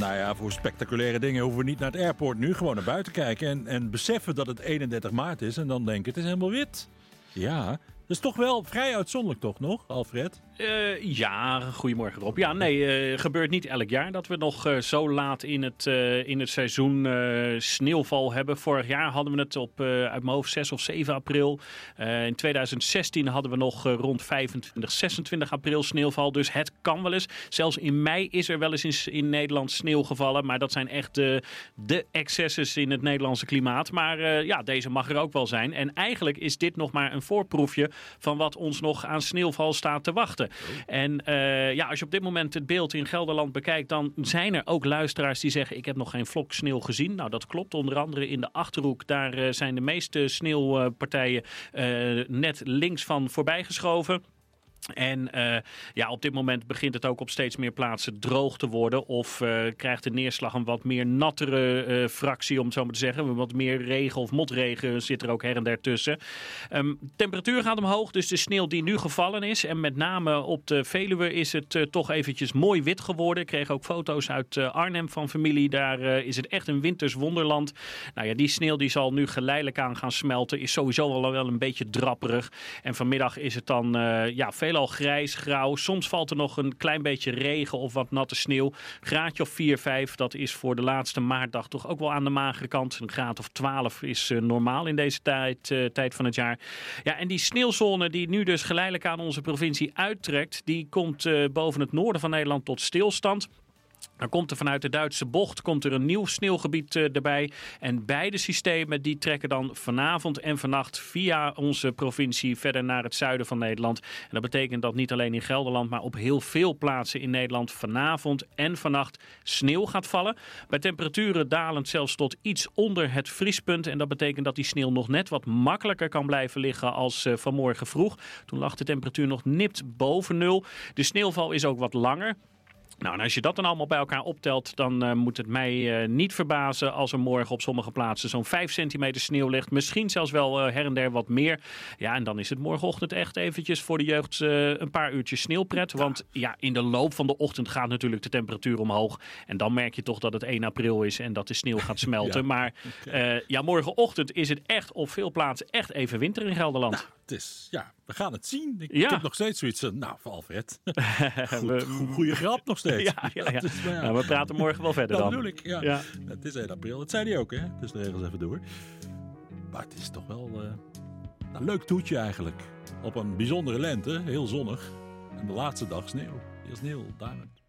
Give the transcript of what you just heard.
Nou ja, voor spectaculaire dingen hoeven we niet naar het airport nu. Gewoon naar buiten kijken en, en beseffen dat het 31 maart is. En dan denken, het is helemaal wit. Ja, dat is toch wel vrij uitzonderlijk toch nog, Alfred? Uh, ja, goedemorgen Rob. Ja, nee, uh, gebeurt niet elk jaar dat we nog uh, zo laat in het, in het seizoen sneeuwval hebben. Vorig jaar hadden we het op uit mijn hoofd 6 of 7 april. in 2016 hadden we nog rond 25, 26 april sneeuwval. Dus het kan wel eens. Zelfs in mei is er wel eens in, in Nederland sneeuw gevallen. Maar dat zijn echt de, de excesses in het Nederlandse klimaat. Maar ja, deze mag er ook wel zijn. En eigenlijk is dit nog maar een voorproefje van wat ons nog aan sneeuwval staat te wachten. En uh, ja, als je op dit moment het beeld in Gelderland bekijkt, dan zijn er ook luisteraars die zeggen: Ik heb nog geen vlok sneeuw gezien. Nou, dat klopt. Onder andere in de achterhoek, daar uh, zijn de meeste sneeuwpartijen uh, net links van voorbij geschoven. En uh, ja, op dit moment begint het ook op steeds meer plaatsen droog te worden. Of uh, krijgt de neerslag een wat meer nattere uh, fractie, om het zo maar te zeggen. Wat meer regen of motregen zit er ook her en der tussen. Um, temperatuur gaat omhoog, dus de sneeuw die nu gevallen is. En met name op de Veluwe is het toch eventjes mooi wit geworden. Ik kreeg ook foto's uit Arnhem van familie. Daar is het echt een winters wonderland. Nou ja, die sneeuw die zal nu geleidelijk aan gaan smelten. Is sowieso wel, wel een beetje drapperig. En vanmiddag is het dan ja, veel veelal grijs, grauw. Soms valt er nog een klein beetje regen of wat natte sneeuw. Graadje of 4, 5, dat is voor de laatste maartdag toch ook wel aan de magere kant. Een graad of 12 is uh, normaal in deze tijd, uh, tijd van het jaar. Ja, en die sneeuwzone die nu dus geleidelijk aan onze provincie uittrekt, die komt uh, boven het noorden van Nederland tot stilstand. Dan komt er vanuit de Duitse bocht komt er een nieuw sneeuwgebied uh, erbij. En beide systemen die trekken dan vanavond en vannacht via onze provincie verder naar het zuiden van Nederland. En dat betekent dat niet alleen in Gelderland, maar op heel veel plaatsen in Nederland vanavond en vannacht sneeuw gaat vallen. Bij temperaturen dalend zelfs tot iets onder het vriespunt. En dat betekent dat die sneeuw nog net wat makkelijker kan blijven liggen als uh, vanmorgen vroeg. Toen lag de temperatuur nog nipt boven nul. De sneeuwval is ook wat langer. Nou, en als je dat dan allemaal bij elkaar optelt, dan uh, moet het mij uh, niet verbazen als er morgen op sommige plaatsen zo'n 5 centimeter sneeuw ligt. Misschien zelfs wel uh, her en der wat meer. Ja, en dan is het morgenochtend echt eventjes voor de jeugd een paar uurtjes sneeuwpret. Want ja, in de loop van de ochtend gaat natuurlijk de temperatuur omhoog. En dan merk je toch dat het 1 april is en dat de sneeuw gaat smelten. ja. Maar ja, morgenochtend is het echt op veel plaatsen echt even winter in Gelderland. Nou, is, ja, we gaan het zien. Ik, ja. ik heb nog steeds zoiets van, nou, Alfred. Goed, goede grap nog steeds. Ja, ja, ja. Dus, nou, we praten morgen wel verder dat dan. bedoel ik, ja. Het is 1 april, dat zei hij ook, hè? Dus de regels even door. Maar het is toch wel uh, een leuk toetje eigenlijk. Op een bijzondere lente, heel zonnig. En de laatste dag sneeuw. Heel sneeuw, Diamond.